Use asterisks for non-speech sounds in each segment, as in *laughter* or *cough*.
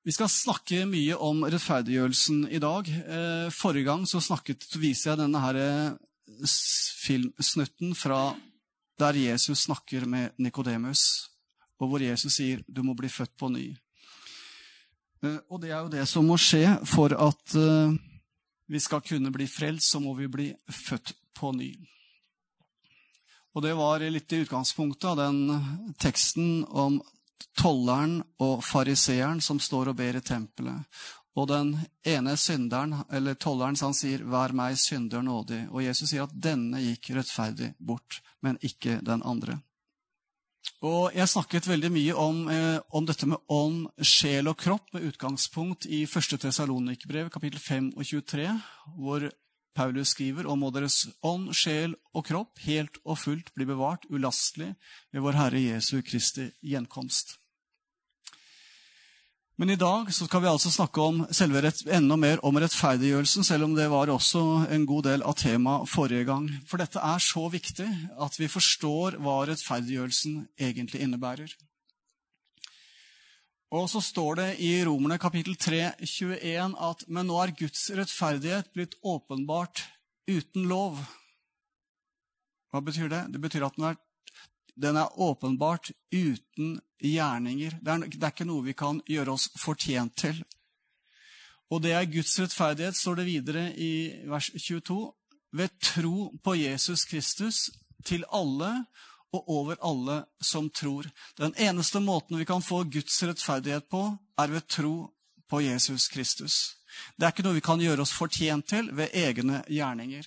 Vi skal snakke mye om rettferdiggjørelsen i dag. Eh, forrige gang så snakket, viser jeg denne her eh, filmsnutten fra der Jesus snakker med Nikodemus, og hvor Jesus sier 'du må bli født på ny'. Eh, og det er jo det som må skje for at vi skal kunne bli frelst, så må vi bli født på ny. Og det var litt i utgangspunktet av den teksten om tolleren og fariseeren som står og ber i tempelet. Og den ene synderen, eller tolleren, han sier, 'Vær meg synder nådig'. Og Jesus sier at denne gikk rettferdig bort, men ikke den andre. Og Jeg snakket veldig mye om, eh, om dette med ånd, sjel og kropp med utgangspunkt i 1. Tessalonikbrev, kapittel 5 og 23, hvor Paulus skriver og må deres ånd, sjel og kropp helt og fullt bli bevart ulastelig ved vår Herre Jesu Kristi gjenkomst. Men i dag skal vi altså snakke om selve rett, enda mer om rettferdiggjørelsen, selv om det var også en god del av temaet forrige gang. For dette er så viktig at vi forstår hva rettferdiggjørelsen egentlig innebærer. Og så står det i Romerne kapittel 3, 21 at men nå er Guds rettferdighet blitt åpenbart uten lov. Hva betyr det? Det betyr at den er den er åpenbart uten gjerninger. Det er, det er, ikke noe vi kan gjøre oss fortjent til. Og det er Guds rettferdighet, står det videre i vers 22, ved tro på Jesus Kristus til alle og over alle som tror. Den eneste måten vi kan få Guds rettferdighet på, er ved tro på Jesus Kristus. Det er ikke noe vi kan gjøre oss fortjent til ved egne gjerninger.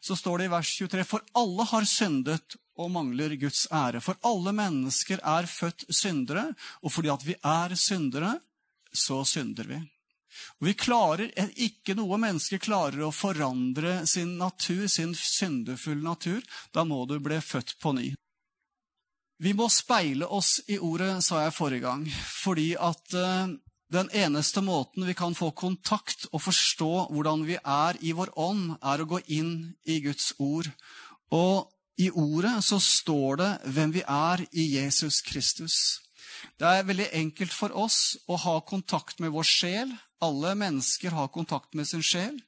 Så står det i vers 23.: For alle har syndet og mangler Guds ære. For alle mennesker er født syndere, og fordi at vi er syndere, så synder vi. Og vi klarer, Ikke noe menneske klarer å forandre sin natur, sin syndefulle natur. Da må du bli født på ny. Vi må speile oss i ordet, sa jeg forrige gang, fordi at uh, den eneste måten vi kan få kontakt og forstå hvordan vi er i vår ånd, er å gå inn i Guds ord. Og i ordet så står det hvem vi er i Jesus Kristus. Det er veldig enkelt for oss å ha kontakt med vår sjel. Alle mennesker har kontakt med sin sjel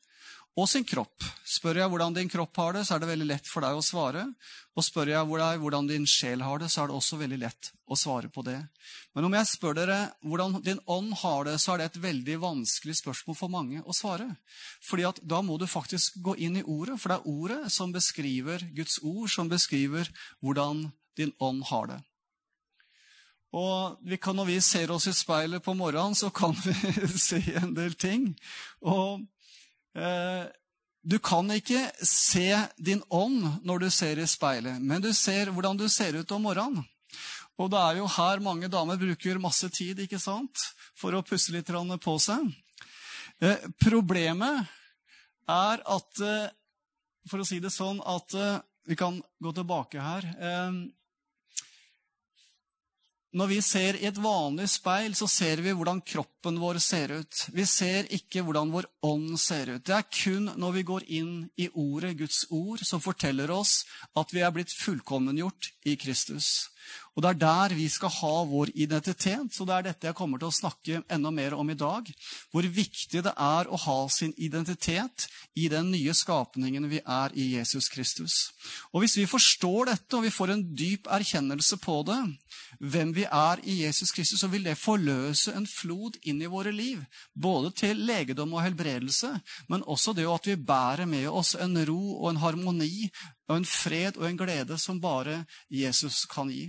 og sin kropp. Spør jeg hvordan din kropp har det, så er det veldig lett for deg å svare. Og spør jeg hvordan din sjel har det, så er det også veldig lett å svare på det. Men om jeg spør dere hvordan din ånd har det, så er det et veldig vanskelig spørsmål for mange å svare. Fordi at da må du faktisk gå inn i ordet, for det er ordet som beskriver Guds ord, som beskriver hvordan din ånd har det. Og vi kan, når vi ser oss i speilet på morgenen, så kan vi *laughs* se en del ting. Og du kan ikke se din ånd når du ser i speilet, men du ser hvordan du ser ut om morgenen. Og det er jo her mange damer bruker masse tid ikke sant, for å pusse litt på seg. Eh, problemet er at eh, For å si det sånn at Vi kan gå tilbake her. Når vi ser i et vanlig speil, så ser vi hvordan kroppen vår ser ut. Vi ser ikke hvordan vår ånd ser ut. Det er kun når vi går inn i ordet, Guds ord, som forteller oss at vi er blitt fullkommengjort i Kristus. Og Det er der vi skal ha vår identitet. Så det er dette jeg kommer til å snakke enda mer om i dag. Hvor viktig det er å ha sin identitet i den nye skapningen vi er i Jesus Kristus. Og Hvis vi forstår dette, og vi får en dyp erkjennelse på det, hvem vi er i Jesus Kristus, så vil det forløse en flod inn i våre liv. Både til legedom og helbredelse, men også det at vi bærer med oss en ro og en harmoni og en fred og en glede som bare Jesus kan gi.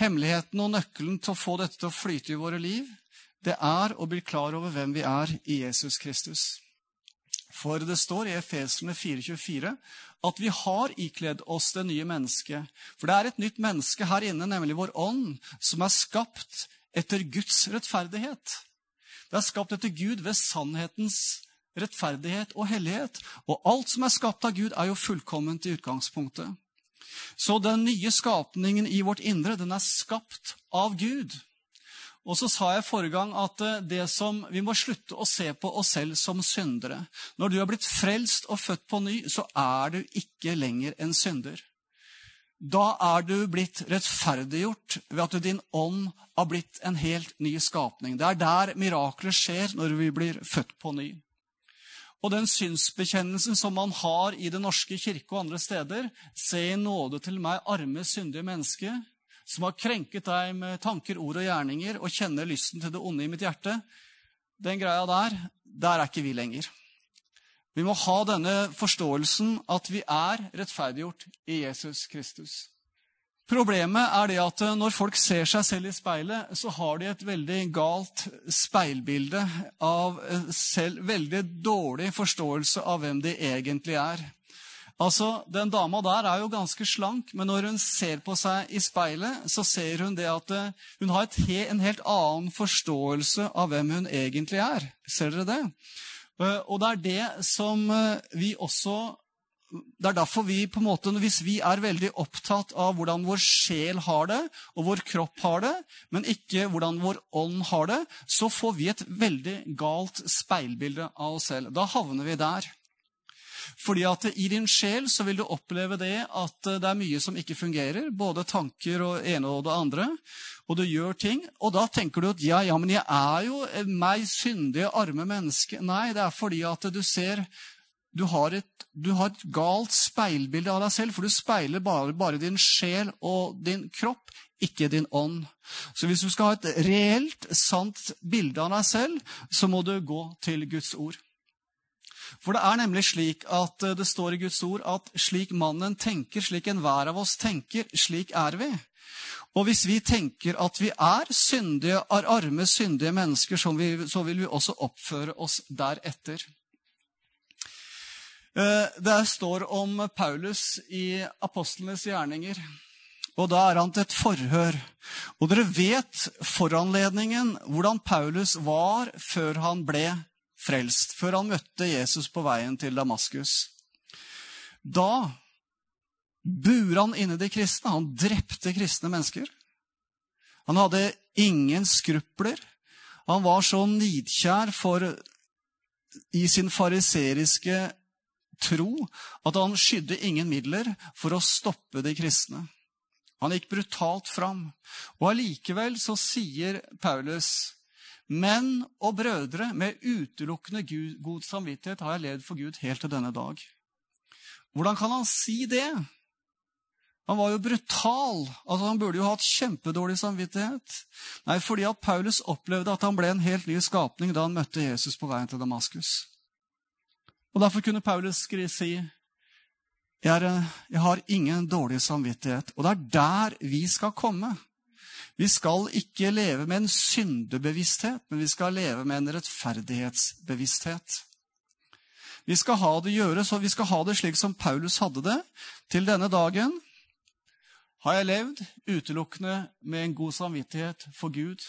Hemmeligheten og nøkkelen til å få dette til å flyte i våre liv, det er å bli klar over hvem vi er i Jesus Kristus. For det står i Efeserne 4,24 at vi har ikledd oss det nye mennesket. For det er et nytt menneske her inne, nemlig vår ånd, som er skapt etter Guds rettferdighet. Det er skapt etter Gud ved sannhetens rettferdighet og hellighet. Og alt som er skapt av Gud, er jo fullkomment i utgangspunktet. Så den nye skapningen i vårt indre, den er skapt av Gud. Og så sa jeg forrige gang at eh, det som, vi må slutte å se på oss selv som syndere. Når du er blitt frelst og født på ny, så er du ikke lenger en synder. Da er du blitt rettferdiggjort ved at din ånd har blitt en helt ny skapning. Det er der mirakler skjer når vi blir født på ny. Og den synsbekjennelsen som man har i Den norske kirke og andre steder, se i nåde til meg, arme, syndige menneske, som har krenket deg med tanker, ord og gjerninger, og kjenner lysten til det onde i mitt hjerte, den greia der, der er ikke vi lenger. Vi må ha denne forståelsen at vi er rettferdiggjort i Jesus Kristus. Problemet er det at når folk ser seg selv i speilet, så har de et veldig galt speilbilde av selv, veldig dårlig forståelse av hvem de egentlig er. Altså, Den dama der er jo ganske slank, men når hun ser på seg i speilet, så ser hun det at eh, hun har he, en helt annen forståelse av hvem hun egentlig er. Ser dere det? Eh, og det er det som eh, vi også det er derfor vi på en måte, Hvis vi er veldig opptatt av hvordan vår sjel har det, og vår kropp har det, men ikke hvordan vår ånd har det, så får vi et veldig galt speilbilde av oss selv. Da havner vi der. Fordi at i din sjel så vil du oppleve det at det er mye som ikke fungerer. Både tanker og ene og det andre. Og du gjør ting. Og da tenker du at ja, ja, men jeg er jo meg syndige, arme menneske. Nei, det er fordi at du ser du har, et, du har et galt speilbilde av deg selv, for du speiler bare, bare, din sjel og din kropp, ikke din ånd. Så hvis du skal ha et reelt, sant bilde av deg selv, så må du gå til Guds ord. For det er nemlig slik at det står i Guds ord at slik mannen tenker, slik enhver av oss tenker, slik er vi. Og hvis vi tenker at vi er syndige, arme, syndige mennesker, så vil vi også oppføre oss deretter. Eh, det står om Paulus i apostlenes gjerninger. Og Da er han til et forhør. Og dere vet foranledningen, hvordan Paulus var før han ble frelst, før han møtte Jesus på veien til Damaskus. Da bur han inne de kristne. Han drepte kristne mennesker. Han hadde ingen skrupler. Han var så nidkjær for i sin fariseriske tro at han skydde ingen midler for å stoppe de kristne. Han gikk brutalt fram. Og allikevel så sier Paulus Menn og brødre, med utelukkende god samvittighet har jeg levd for Gud helt til denne dag. Hvordan kan han si det? Han var jo brutal. altså Han burde jo hatt kjempedårlig samvittighet. Nei, fordi at Paulus opplevde at han ble en helt ny skapning da han møtte Jesus på veien til Damaskus. Og Derfor kunne Paulus si jeg, er, jeg har ingen dårlig samvittighet. Og det er der vi skal komme. Vi skal ikke leve med en syndebevissthet, men vi skal leve med en rettferdighetsbevissthet. Vi skal ha det gjøre, så vi skal ha det slik som Paulus hadde det. Til denne dagen har jeg levd utelukkende med en god samvittighet for Gud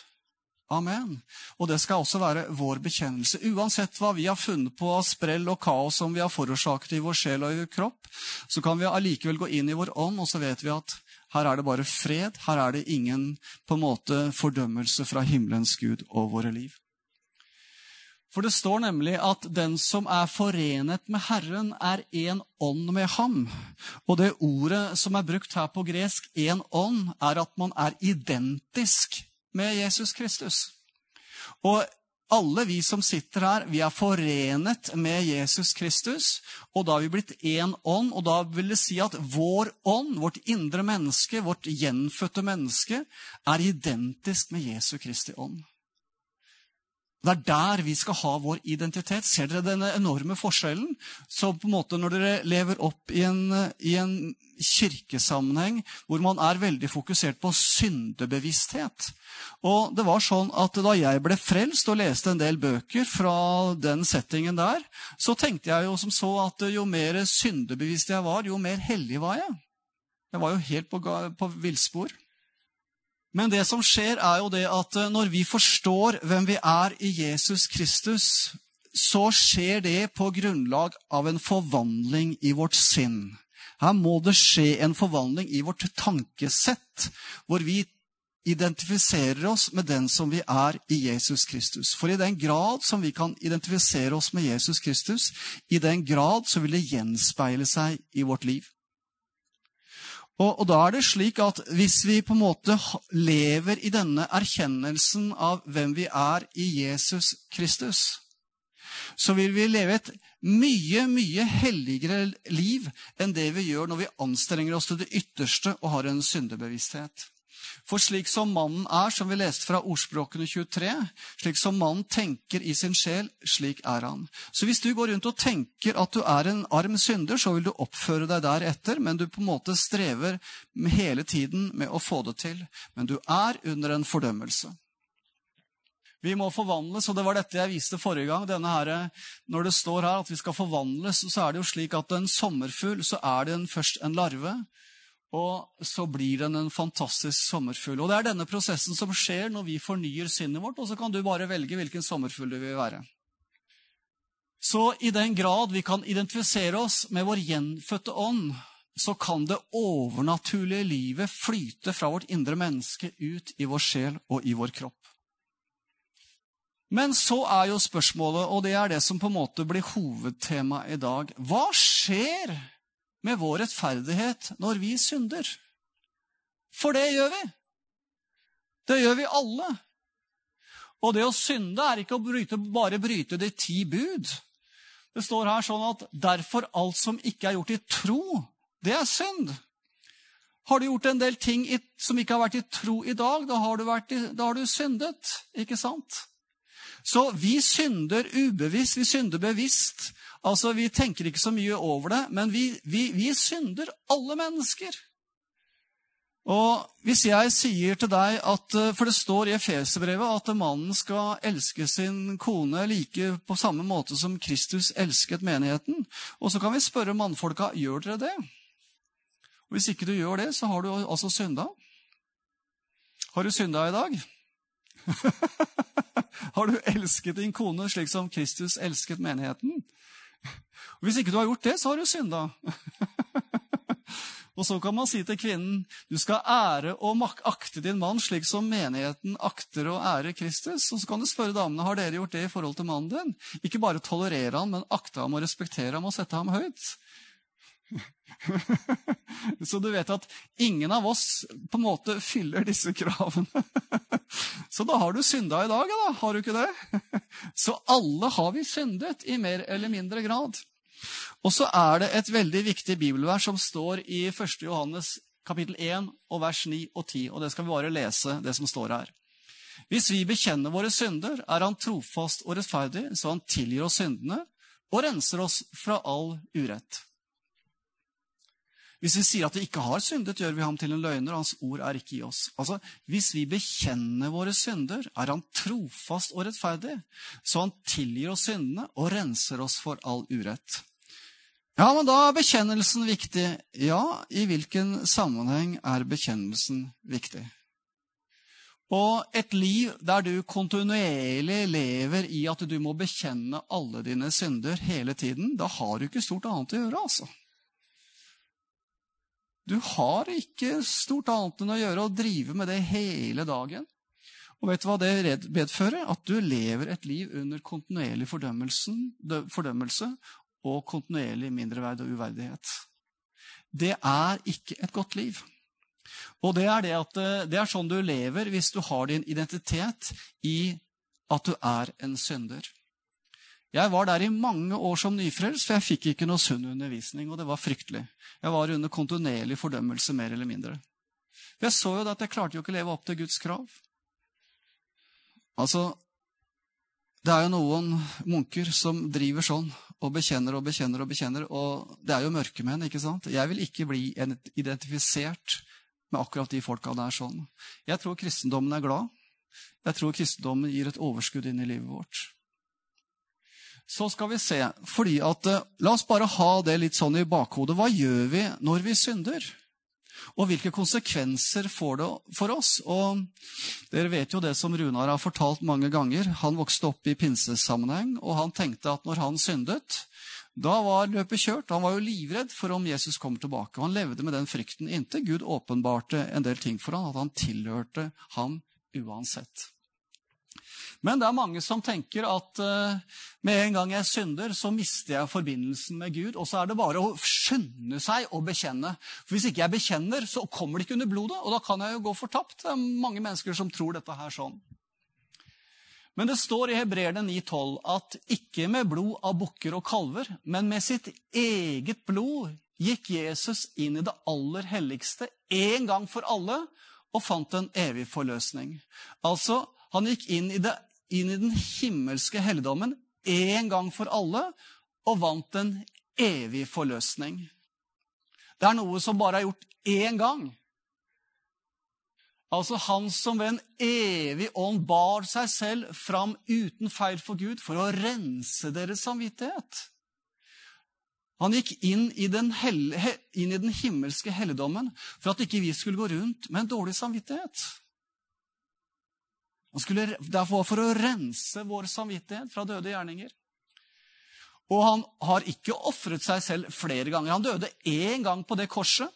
Amen. Og det skal også være vår bekjennelse. Uansett hva vi har funnet på av sprell og kaos som vi har forårsaket i vår sjel og i vår kropp, så kan vi allikevel gå inn i vår ånd, og så vet vi at her er det bare fred. Her er det ingen på en måte fordømmelse fra himmelens Gud og våre liv. For det står nemlig at den som er forenet med Herren, er én ånd med ham. Og det ordet som er brukt her på gresk, én ånd, er at man er identisk med Jesus Kristus. Og alle vi som sitter her, vi er forenet med Jesus Kristus. Og da har vi blitt én ånd, og da vil det si at vår ånd, vårt indre menneske, vårt gjenfødte menneske, er identisk med Jesu Kristi ånd. Det er der vi skal ha vår identitet. Ser dere denne enorme forskjellen? Så på en måte når dere lever opp i en, i en kirkesammenheng hvor man er veldig fokusert på syndebevissthet. Og det var sånn at Da jeg ble frelst og leste en del bøker fra den settingen der, så tenkte jeg jo som så at jo mer syndebevisst jeg var, jo mer hellig var jeg. Jeg var jo helt på, på villspor. Men det som skjer, er jo det at eh, når vi forstår hvem vi er i Jesus Kristus, så skjer det på grunnlag av en forvandling i vårt sinn. Her må det skje en forvandling i vårt tankesett, hvor vi identifiserer oss med den som vi er i Jesus Kristus. For i den grad som vi kan identifisere oss med Jesus Kristus, i den grad så vil det gjenspeile seg i vårt liv. Og, og, da er det slik at hvis vi på en måte lever i denne erkjennelsen av hvem vi er i Jesus Kristus, så vil vi leve et mye, mye helligere liv enn det vi gjør når vi anstrenger oss til det ytterste og har en syndebevissthet. For slik som mannen er, som vi leste fra Ordspråkene 23, slik som mannen tenker i sin sjel, slik er han. Så hvis du går rundt og tenker at du er en arm synder, så vil du oppføre deg deretter, men du på en måte strever hele tiden med å få det til. Men du er under en fordømmelse. Vi må forvandles, og det var dette jeg viste forrige gang. Her, når det står her at vi skal forvandles, så er det jo slik at en sommerfugl så er det først en larve. Og så blir den en fantastisk sommerfugl. Og det er denne prosessen som skjer når vi fornyer sinnet vårt, og så kan du bare velge hvilken sommerfugl du vil være. Så i den grad vi kan identifisere oss med vår gjenfødte ånd, så kan det overnaturlige livet flyte fra vårt indre menneske ut i vår sjel og i vår kropp. Men så er jo spørsmålet, og det er det som på en måte blir hovedtema i dag Hva skjer med vår rettferdighet når vi synder. For det gjør vi. Det gjør vi alle. Og det å synde er ikke å bryte, bare bryte de ti bud. Det står her sånn at derfor alt som ikke er gjort i tro, det er synd. Har du gjort en del ting som ikke har vært i tro i dag, da har i, da har du syndet. Ikke sant? Så vi synder ubevisst, vi synder bevisst. Altså, Vi tenker ikke så mye over det, men vi, vi, vi synder, alle mennesker. Og hvis jeg sier til deg at eh, For det står i Efeserbrevet at mannen skal elske sin kone like på samme måte som Kristus elsket menigheten. Og så kan vi spørre mannfolka gjør dere det. Og Hvis ikke du gjør det, så har du altså synda. Har du synda i dag? *laughs* har du elsket din kone slik som Kristus elsket menigheten? Hvis ikke du har gjort det, så har du synda. *laughs* og så kan man si til kvinnen du skal ære og akte din mann slik som menigheten akter å ære Kristus. Og så kan du spørre damene har dere gjort det i forhold til mannen din. Ikke bare tolerere han, men akte ham og respektere ham og sette ham høyt. *laughs* Så du vet at ingen av oss på en måte fyller disse kravene. *laughs* Så da har du synda i dag, da. Har du ikke det? Så alle har vi syndet i mer eller mindre grad. Og så er det et veldig viktig bibelvers som står i 1. Johannes kapittel 1 og vers 9 og 10. Og det skal vi bare lese, det som står her. Hvis vi bekjenner våre synder, er Han trofast og rettferdig, så Han tilgir oss syndene og renser oss fra all urett. Hvis vi sier at vi ikke har syndet, gjør vi ham til en løgner, og hans ord er ikke i oss. Altså, Hvis vi bekjenner våre synder, er han trofast og rettferdig, så han tilgir oss syndene og renser oss for all urett. Ja, men da er bekjennelsen viktig. Ja, i hvilken sammenheng er bekjennelsen viktig? Og et liv der du kontinuerlig lever i at du må bekjenne alle dine synder hele tiden, da har du ikke stort annet å gjøre, altså. Du har ikke stort annet enn å gjøre å drive med det hele dagen. Og vet du hva det medfører? At du lever et liv under kontinuerlig fordømmelse og kontinuerlig mindreverd og uverdighet. Det er ikke et godt liv. Og det er, det, at, eh, det er sånn du lever hvis du har din identitet i at du er en synder. Jeg var der i mange år som nyfrelst, for jeg fikk ikke noe sunn undervisning. Og det var fryktelig. Jeg var under kontinuerlig fordømmelse, mer eller mindre. For jeg så jo at jeg klarte jo ikke å leve opp til Guds krav. Altså, det er jo noen munker som driver sånn, og bekjenner og bekjenner og bekjenner. Og det er jo mørkemenn, ikke sant? Jeg vil ikke bli identifisert med akkurat de folka der sånn. Jeg tror kristendommen er glad. Jeg tror kristendommen gir et overskudd inn i livet vårt så skal vi se fordi at, eh, La oss bare ha det litt sånn i bakhodet. Hva gjør vi når vi synder? Og hvilke konsekvenser får det for oss? Og Dere vet jo det som Runar har fortalt mange ganger. Han vokste opp i pinsesammenheng, og han tenkte at når han syndet, da var løpet kjørt. Han var jo livredd for om Jesus kom tilbake. Han levde med den frykten inntil Gud åpenbarte en del ting for ham, at han tilhørte ham uansett. Men det er mange som tenker at uh, med en gang jeg synder, så mister jeg forbindelsen med Gud. Og så er det bare å skynde seg å bekjenne. For Hvis ikke jeg bekjenner, så kommer det ikke under blodet, og da kan jeg jo gå fortapt. Det er mange mennesker som tror dette her sånn. Men det står i Hebreerne 9,12 at ikke med blod av bukker og kalver, men med sitt eget blod gikk Jesus inn i det aller helligste en gang for alle og fant en evig forløsning. Altså, han gikk inn i, det, inn i den himmelske helligdommen en gang for alle og vant en evig forløsning. Det er noe som bare er gjort én gang. Altså han som ved en evig ånd bar seg selv fram uten feil for Gud for å rense deres samvittighet. Han gikk inn i den, helle, inn i den himmelske helligdommen for at ikke vi skulle gå rundt med en dårlig samvittighet. Han skulle derfor for å rense vår samvittighet fra døde gjerninger. Og han har ikke ofret seg selv flere ganger. Han døde én gang på det korset.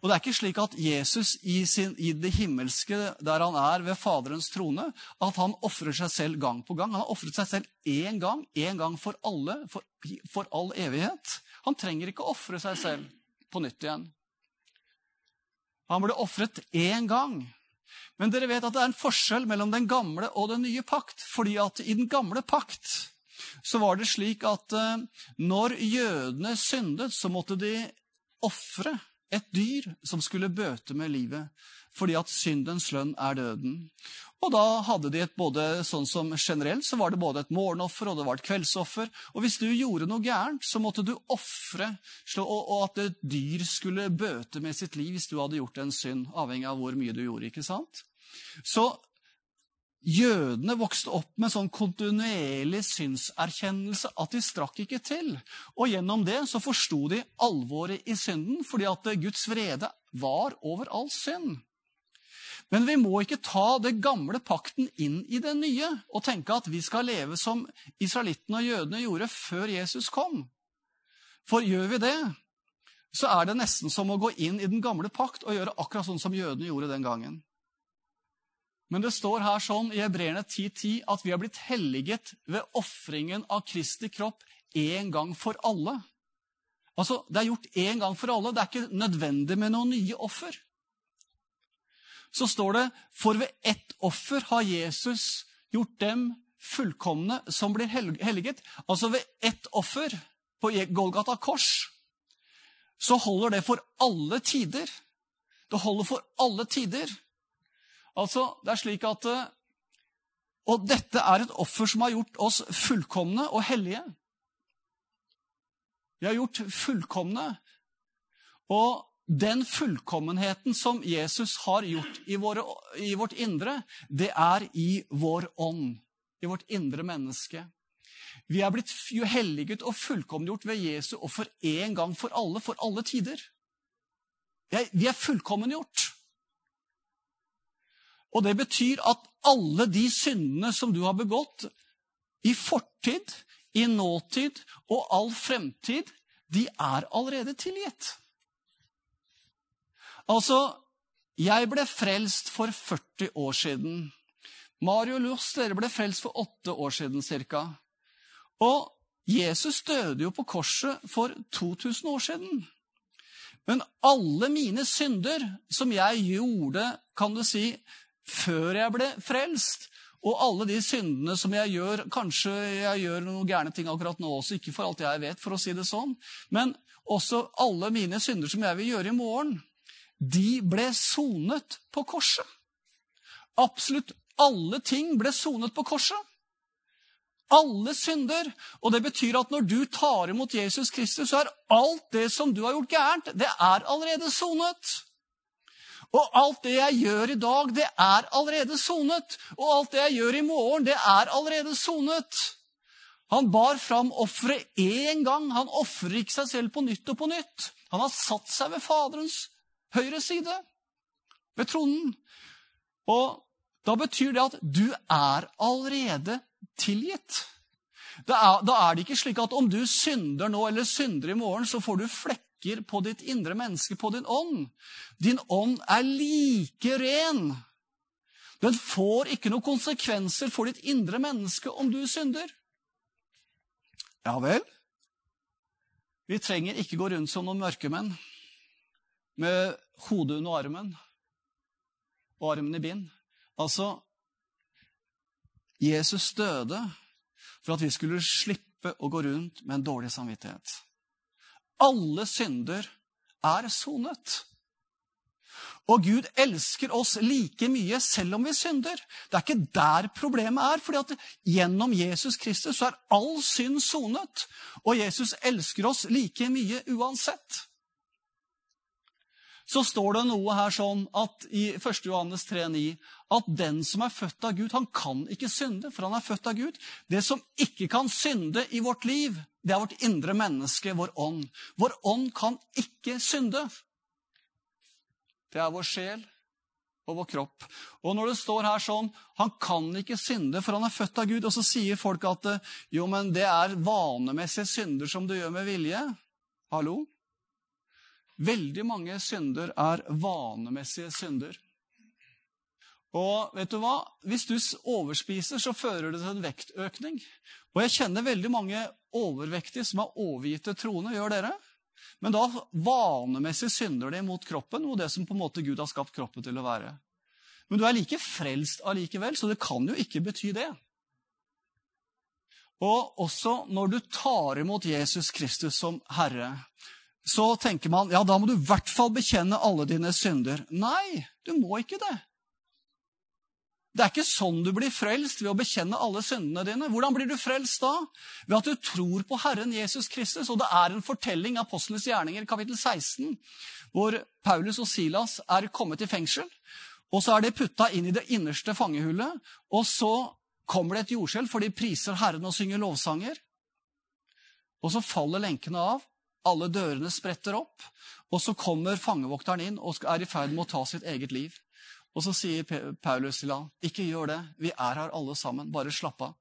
Og det er ikke slik at Jesus i, sin, i, det himmelske, der han er ved Faderens trone, at han ofrer seg selv gang på gang. Han har ofret seg selv én gang, én gang for alle, for, for all evighet. Han trenger ikke ofre seg selv på nytt igjen. Han ble ofret én gang. Men dere vet at det er en forskjell mellom den gamle og den nye pakt. fordi at i den gamle pakt så var det slik at eh, når jødene syndet, så måtte de ofre et dyr som skulle bøte med livet, fordi at syndens lønn er døden. Og da hadde de et både sånn som generelt så var det både et morgenoffer og det var et kveldsoffer. Og hvis du gjorde noe gærent, så måtte du ofre, og at et dyr skulle bøte med sitt liv hvis du hadde gjort en synd, avhengig av hvor mye du gjorde. ikke sant? Så Jødene vokste opp med sånn kontinuerlig synserkjennelse at de strakk ikke til. Og gjennom det så forsto de alvoret i synden, fordi at Guds vrede var over all synd. Men vi må ikke ta det gamle pakten inn i den nye og tenke at vi skal leve som israelittene og jødene gjorde før Jesus kom. For gjør vi det, så er det nesten som å gå inn i den gamle pakt og gjøre akkurat sånn som jødene gjorde den gangen. Men det står her sånn i Hebreerne 10.10 at vi har blitt helliget ved ofringen av Kristi kropp én gang for alle. Altså, Det er gjort én gang for alle. Det er ikke nødvendig med noen nye offer. Så står det for ved ett offer har Jesus gjort dem fullkomne som blir helliget. Altså ved ett offer på Golgata kors så holder det for alle tider. Det holder for alle tider. Altså, det er slik at eh, Og dette er et offer som har gjort oss fullkomne og hellige. Vi har gjort fullkomne. Og den fullkommenheten som Jesus har gjort i, våre, i vårt indre, det er i vår ånd, i vårt indre menneske. Vi er blitt helliget og fullkommengjort ved Jesu for én gang for alle, for alle tider. Vi er fullkommengjort. Og det betyr at alle de syndene som du har begått i fortid, i nåtid og all fremtid, de er allerede tilgitt. Altså, jeg ble frelst for 40 år siden. Mario Lurs, dere ble frelst for åtte år siden ca. Og Jesus døde jo på korset for 2000 år siden. Men alle mine synder som jeg gjorde, kan du si, før jeg ble frelst. Og alle de syndene som jeg gjør Kanskje jeg gjør noen gærne ting akkurat nå også, ikke for alt jeg vet, for å si det sånn. Men også alle mine synder som jeg vil gjøre i morgen, de ble sonet på korset. Absolutt alle ting ble sonet på korset. Alle synder. Og det betyr at når du tar imot Jesus Kristus, så er alt det som du har gjort gærent, det er allerede sonet. Og alt det jeg gjør i dag, det er allerede sonet. Og alt det jeg gjør i morgen, det er allerede sonet. Han bar fram offeret én gang. Han ofrer ikke seg selv på nytt og på nytt. Han har satt seg ved Faderens høyre side, ved tronen. Og da betyr det at du er allerede tilgitt. Er, da er det ikke slik at om du synder nå eller synder i morgen, så får du flekker på ditt indre menneske, på din ånd. Din ånd er like ren Den får ikke noen konsekvenser for ditt indre menneske om du synder. Ja vel? Vi trenger ikke gå rundt som noen mørkemenn med hodet under armen og armen i bind. Altså, Jesus døde for at vi skulle slippe å gå rundt med en dårlig samvittighet. Alle synder er sonet. Og Gud elsker oss like mye selv om vi synder. Det er ikke der problemet er. fordi at gjennom Jesus Kristus så er all synd sonet. Og Jesus elsker oss like mye uansett. Så står det noe her sånn at i 1. Johannes 3,9 at den som er født av Gud, han kan ikke synde, for han er født av Gud. Det som ikke kan synde i vårt liv, det er vårt indre menneske, vår ånd. Vår ånd kan ikke synde. Det er vår sjel og vår kropp. Og når det står her sånn Han kan ikke synde, for han er født av Gud. Og så sier folk at jo, men det er vanemessige synder som du gjør med vilje. Hallo? Veldig mange synder er vanemessige synder. Og vet du hva? Hvis du overspiser, så fører det til en vektøkning. Og jeg kjenner veldig mange overvektige som er overgitt til troende. Gjør dere? Men da vanemessig synder de mot kroppen og det som på en måte Gud har skapt kroppen til å være. Men du er like frelst allikevel, så det kan jo ikke bety det. Og også når du tar imot Jesus Kristus som Herre, så tenker man ja, da må du i hvert fall bekjenne alle dine synder. Nei, du må ikke det. Det er ikke sånn du blir frelst, ved å bekjenne alle syndene dine. Hvordan blir du frelst da? Ved at du tror på Herren Jesus Kristus. Og det er en fortelling av Apostlenes gjerninger, kapittel 16, hvor Paulus og Silas er kommet i fengsel. Og så er de putta inn i det innerste fangehullet. Og så kommer det et jordskjelv, for de priser Herren og synger lovsanger. Og så faller lenkene av. Alle dørene spretter opp. Og så kommer fangevokteren inn og er i ferd med å ta sitt eget liv. Og så sier Paulus til ham, 'Ikke gjør det. Vi er her alle sammen. Bare slapp av.'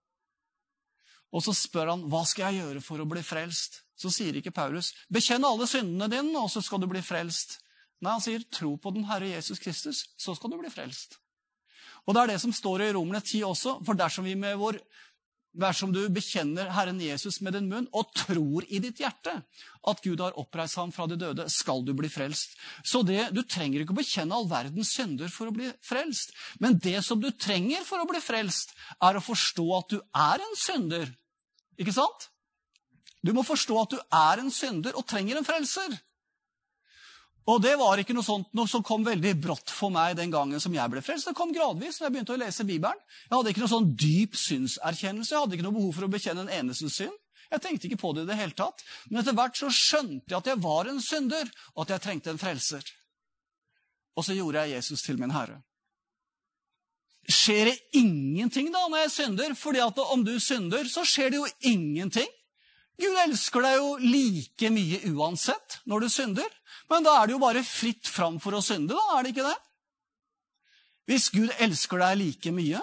Og så spør han, 'Hva skal jeg gjøre for å bli frelst?' Så sier ikke Paulus, 'Bekjenn alle syndene dine, og så skal du bli frelst.' Nei, han sier, 'Tro på den Herre Jesus Kristus, så skal du bli frelst'. Og det er det som står i Romerne 10 også, for dersom vi med vår Dersom du bekjenner Herren Jesus med din munn og tror i ditt hjerte at Gud har oppreist ham fra de døde, skal du bli frelst. Så det, Du trenger ikke å bekjenne all verdens synder for å bli frelst. Men det som du trenger for å bli frelst, er å forstå at du er en synder. Ikke sant? Du må forstå at du er en synder og trenger en frelser. Og det var ikke noe sånt noe som kom veldig brått for meg den gangen som jeg ble frelst. Det kom gradvis når jeg begynte å lese Bibelen. Jeg hadde ikke noe sånn dyp synserkjennelse. Jeg hadde ikke noe behov for å bekjenne en eneste synd. Jeg tenkte ikke på det i det hele tatt. Men etter hvert så skjønte jeg at jeg var en synder, og at jeg trengte en frelser. Og så gjorde jeg Jesus til min herre. Skjer det ingenting da når jeg synder? Fordi at om du synder, så skjer det jo ingenting. Gud elsker deg jo like mye uansett når du synder. Men da er det jo bare fritt fram for å synde, da, er det ikke det? Hvis Gud elsker deg like mye.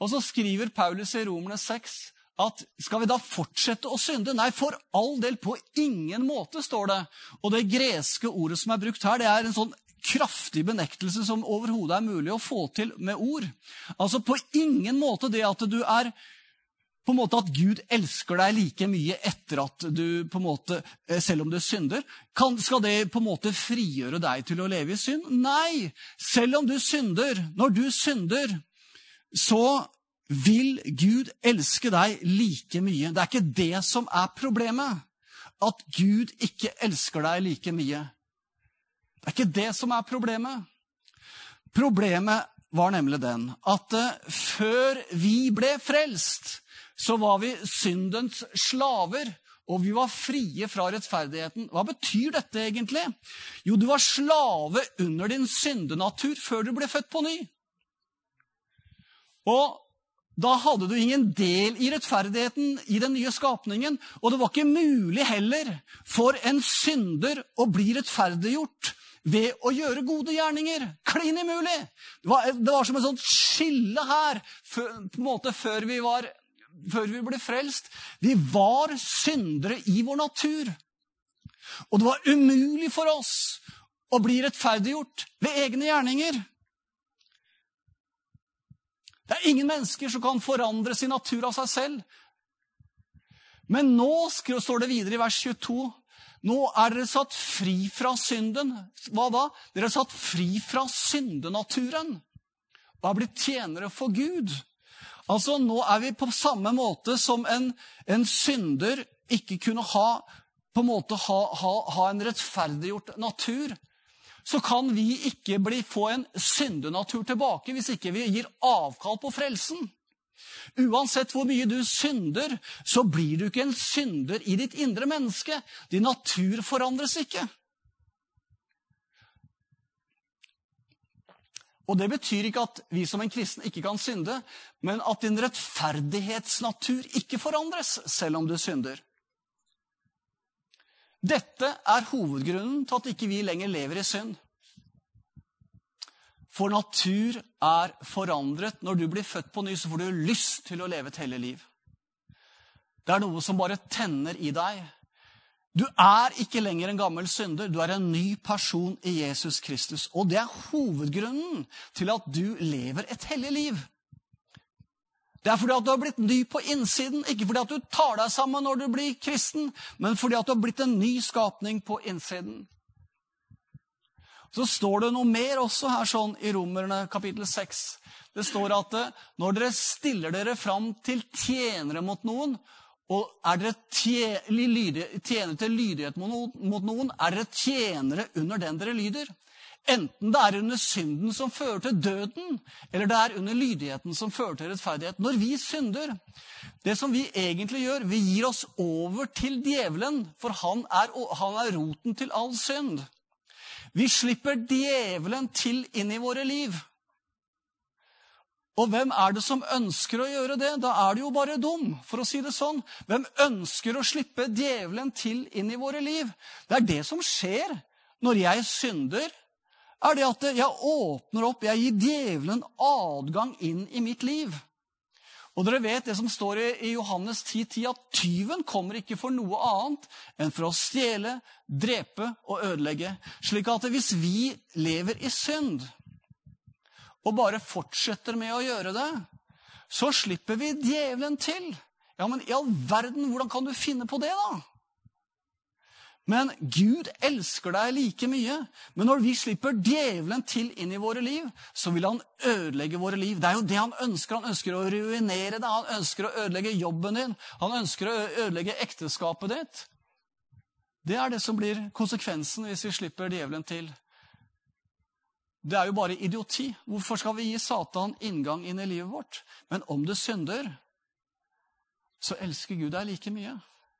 Og så skriver Paulus i Romerne 6 at skal vi da fortsette å synde? Nei, for all del, på ingen måte, står det. Og det greske ordet som er brukt her, det er en sånn kraftig benektelse som overhodet er mulig å få til med ord. Altså på ingen måte det at du er på en måte at Gud elsker deg like mye etter at du på en måte, eh, Selv om du synder. Kan, skal det på en måte frigjøre deg til å leve i synd? Nei! Selv om du synder, når du synder, så vil Gud elske deg like mye. Det er ikke det som er problemet. At Gud ikke elsker deg like mye. Det er ikke det som er problemet. Problemet var nemlig den at uh, før vi ble frelst, så var vi syndens slaver, og vi var frie fra rettferdigheten. Hva betyr dette egentlig? Jo, du var slave under din syndenatur før du ble født på ny. Og da hadde du ingen del i rettferdigheten i den nye skapningen. Og det var ikke mulig heller for en synder å bli rettferdiggjort ved å gjøre gode gjerninger. Klin umulig! Det var, det var som et sånt skille her på en måte før vi var før vi ble frelst. Vi var syndere i vår natur. Og det var umulig for oss å bli rettferdiggjort ved egne gjerninger. Det er ingen mennesker som kan forandre sin natur av seg selv. Men nå står det videre i vers 22 nå er dere satt fri fra synden. Hva da? Dere er satt fri fra syndenaturen og er blitt tjenere for Gud. Altså, Nå er vi på samme måte som en, en synder ikke kunne ha, på en måte ha, ha, ha en rettferdiggjort natur så kan vi ikke bli, få en syndenatur tilbake hvis ikke vi gir avkall på frelsen. Uansett hvor mye du synder, så blir du ikke en synder i ditt indre menneske. Din natur forandres ikke. Og Det betyr ikke at vi som en kristen ikke kan synde, men at din rettferdighetsnatur ikke forandres selv om du synder. Dette er hovedgrunnen til at ikke vi lenger lever i synd. For natur er forandret. Når du blir født på ny, så får du lyst til å leve et hellig liv. Det er noe som bare tenner i deg. Du er ikke lenger en gammel synder. Du er en ny person i Jesus Kristus. Og det er hovedgrunnen til at du lever et hellig liv. Det er fordi at du har blitt ny på innsiden, ikke fordi at du tar deg sammen når du blir kristen, men fordi at du har blitt en ny skapning på innsiden. Så står det noe mer også her sånn i Romerne kapittel 6. Det står at eh, når dere stiller dere fram til tjenere mot noen, og er dere tjenere til lydighet mot noen, er dere tjenere under den dere lyder. Enten det er under synden som fører til døden, eller det er under lydigheten som fører til rettferdighet. Når vi synder, det som vi egentlig gjør, vi gir oss over til djevelen, for han er, han er roten til all synd. Vi slipper djevelen til inn i våre liv. Og hvem er det som ønsker å gjøre det? Da er det jo bare dum, for å si det sånn. Hvem ønsker å slippe djevelen til inn i våre liv? Det er det som skjer når jeg synder er det at jeg åpner opp, jeg gir djevelen adgang inn i mitt liv. Og dere vet det som står i Johannes 10,10, 10, at tyven kommer ikke for noe annet enn for å stjele, drepe og ødelegge. Slik at hvis vi lever i synd og bare fortsetter med å gjøre det, så slipper vi djevelen til. Ja, men i all verden, hvordan kan du finne på det, da? Men Gud elsker deg like mye. Men når vi slipper djevelen til inn i våre liv, så vil han ødelegge våre liv. Det er jo det han ønsker. Han ønsker å ruinere deg. Han ønsker å ødelegge jobben din. Han ønsker å ødelegge ekteskapet ditt. Det er det som blir konsekvensen hvis vi slipper djevelen til. Det er jo bare idioti. Hvorfor skal vi gi Satan inngang inn i livet vårt? Men om du synder, så elsker Gud deg like mye.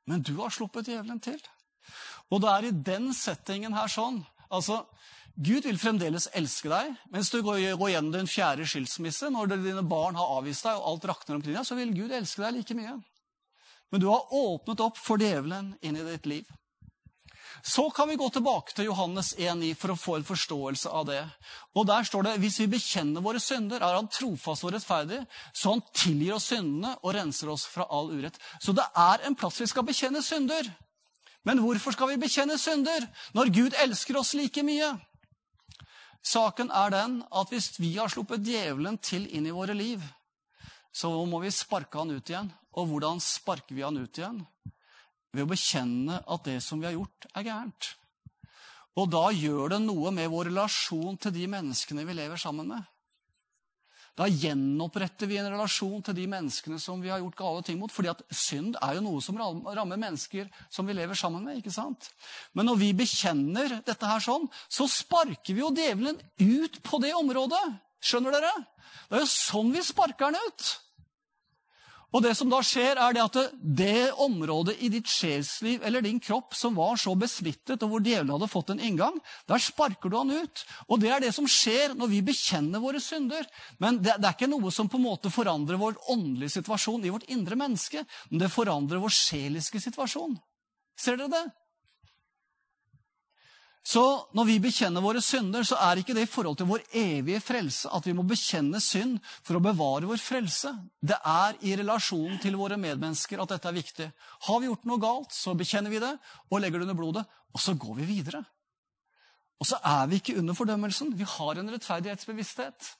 Men du har sluppet djevelen til. Og det er i den settingen her sånn altså, Gud vil fremdeles elske deg. Mens du går, går gjennom din fjerde skilsmisse, når dine barn har avvist deg, og alt rakner omkring deg, så vil Gud elske deg like mye. Men du har åpnet opp for djevelen inn i ditt liv. Så kan vi gå tilbake til Johannes 1,9 for å få en forståelse av det. Og Der står det hvis vi bekjenner våre synder, er han trofast og rettferdig, så han tilgir oss syndene og renser oss fra all urett. Så det er en plass vi skal bekjenne synder. Men hvorfor skal vi bekjenne synder når Gud elsker oss like mye? Saken er den at hvis vi har sluppet djevelen til inn i våre liv, så må vi sparke han ut igjen. Og hvordan sparker vi han ut igjen? Ved å bekjenne at det som vi har gjort, er gærent. Og da gjør det noe med vår relasjon til de menneskene vi lever sammen med. Da gjenoppretter vi en relasjon til de menneskene som vi har gjort gale ting mot. fordi at synd er jo noe som rammer mennesker som vi lever sammen med. ikke sant? Men når vi bekjenner dette her sånn, så sparker vi jo djevelen ut på det området. Skjønner dere? Det er jo sånn vi sparker den ut. Og det som da skjer, er det at det området i ditt sjelsliv eller din kropp som var så besmittet, og hvor djevelen hadde fått en inngang, der sparker du han ut. Og det er det som skjer når vi bekjenner våre synder. Men det, det er ikke noe som på en måte forandrer vår åndelige situasjon i vårt indre menneske, men det forandrer vår sjeliske situasjon. Ser dere det? Så når vi bekjenner våre synder, så er ikke det i forhold til vår evige frelse at vi må bekjenne synd for å bevare vår frelse. Det er i relasjonen til våre medmennesker at dette er viktig. Har vi gjort noe galt, så bekjenner vi det og legger det under blodet, og så går vi videre. Og så er vi ikke under fordømmelsen. Vi har en rettferdighetsbevissthet.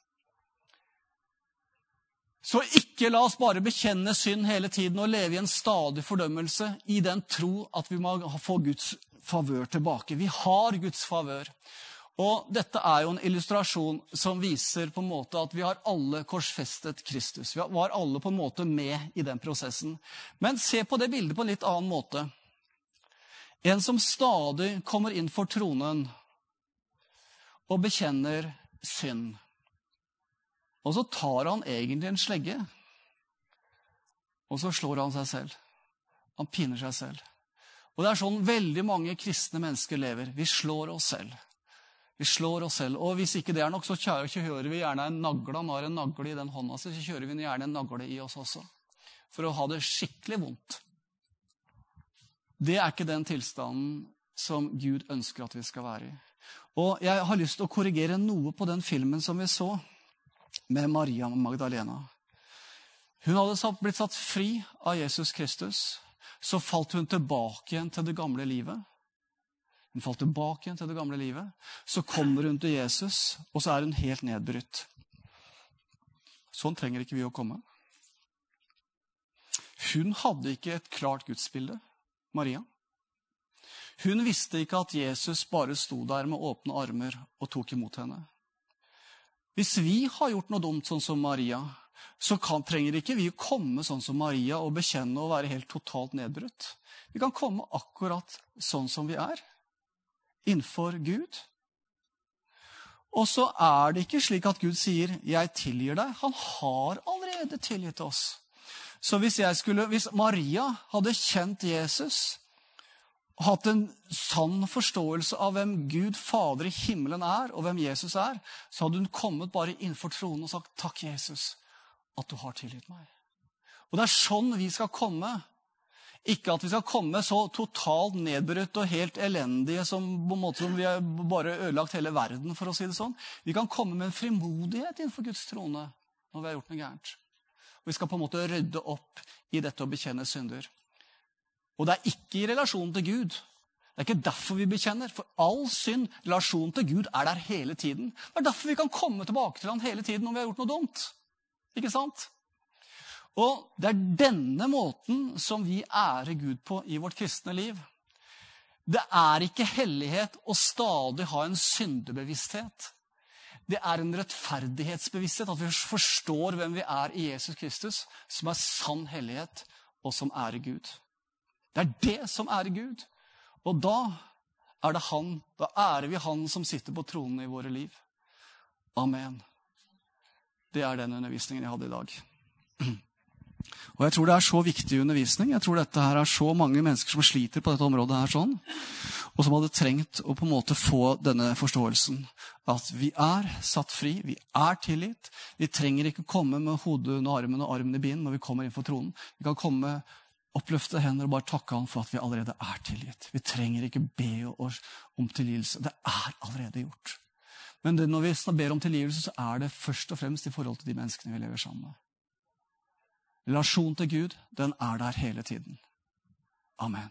Så ikke la oss bare bekjenne synd hele tiden og leve i en stadig fordømmelse i den tro at vi må få Guds favør tilbake. Vi har Guds favør. Og Dette er jo en illustrasjon som viser på en måte at vi har alle korsfestet Kristus. Vi var alle på en måte med i den prosessen. Men se på det bildet på en litt annen måte. En som stadig kommer inn for tronen og bekjenner synd. Og så tar han egentlig en slegge, og så slår han seg selv. Han piner seg selv. Og det er sånn veldig mange kristne mennesker lever. Vi slår oss selv. Vi slår oss selv. Og hvis ikke det er nok, så kjører vi gjerne en nagle. Han har en nagle i den hånda si, så kjører vi gjerne en nagle i oss også. For å ha det skikkelig vondt. Det er ikke den tilstanden som Gud ønsker at vi skal være i. Og jeg har lyst til å korrigere noe på den filmen som vi så med Maria Magdalena. Hun hadde blitt satt fri av Jesus Kristus. Så falt hun tilbake igjen til det gamle livet. Hun falt tilbake igjen til det gamle livet. Så kommer hun til Jesus, og så er hun helt nedbrutt. Sånn trenger ikke vi å komme. Hun hadde ikke et klart gudsbilde, Maria. Hun visste ikke at Jesus bare sto der med åpne armer og tok imot henne. Hvis vi har gjort noe dumt, sånn som Maria, så kan, trenger ikke vi komme sånn som Maria og bekjenne og være helt totalt nedbrutt. Vi kan komme akkurat sånn som vi er, innenfor Gud. Og så er det ikke slik at Gud sier 'jeg tilgir deg'. Han har allerede tilgitt oss. Så hvis, skulle, hvis Maria hadde kjent Jesus, hatt en sann forståelse av hvem Gud Fader i himmelen er, og hvem Jesus er, så hadde hun kommet bare innenfor tronen og sagt 'Takk, Jesus, at du har tilgitt meg'. Og Det er sånn vi skal komme. Ikke at vi skal komme så totalt nedbrutt og helt elendige som på en måte som vi har bare ødelagt hele verden. for å si det sånn. Vi kan komme med en frimodighet innenfor Guds trone når vi har gjort noe gærent. Og Vi skal på en måte rydde opp i dette å bekjenne synder. Og det er ikke i relasjonen til Gud. Det er ikke derfor vi bekjenner. For all synd, relasjonen til Gud, er der hele tiden. Det er derfor vi kan komme tilbake til ham hele tiden når vi har gjort noe dumt. Ikke sant? Og det er denne måten som vi ærer Gud på i vårt kristne liv. Det er ikke hellighet å stadig ha en syndebevissthet. Det er en rettferdighetsbevissthet, at vi forstår hvem vi er i Jesus Kristus, som er sann hellighet, og som ærer Gud. Det er det som ærer Gud. Og da er det Han. Da ærer vi Han som sitter på tronen i våre liv. Amen. Det er den undervisningen jeg hadde i dag. *clears throat* Og jeg tror det er så viktig undervisning. Jeg tror dette her er så mange mennesker som sliter på dette området her sånn, og som hadde trengt å på en måte få denne forståelsen. At vi er satt fri, vi er tilgitt. Vi trenger ikke komme med hodet under armen og armen i bind når vi kommer inn for tronen. Vi kan komme oppløfte hender og bare takke ham for at vi allerede er tilgitt. Vi trenger ikke be oss om tilgivelse. Det er allerede gjort. Men det, når vi ber om tilgivelse, så er det først og fremst i forhold til de menneskene vi lever sammen med. Relasjonen til Gud, den er der hele tiden. Amen.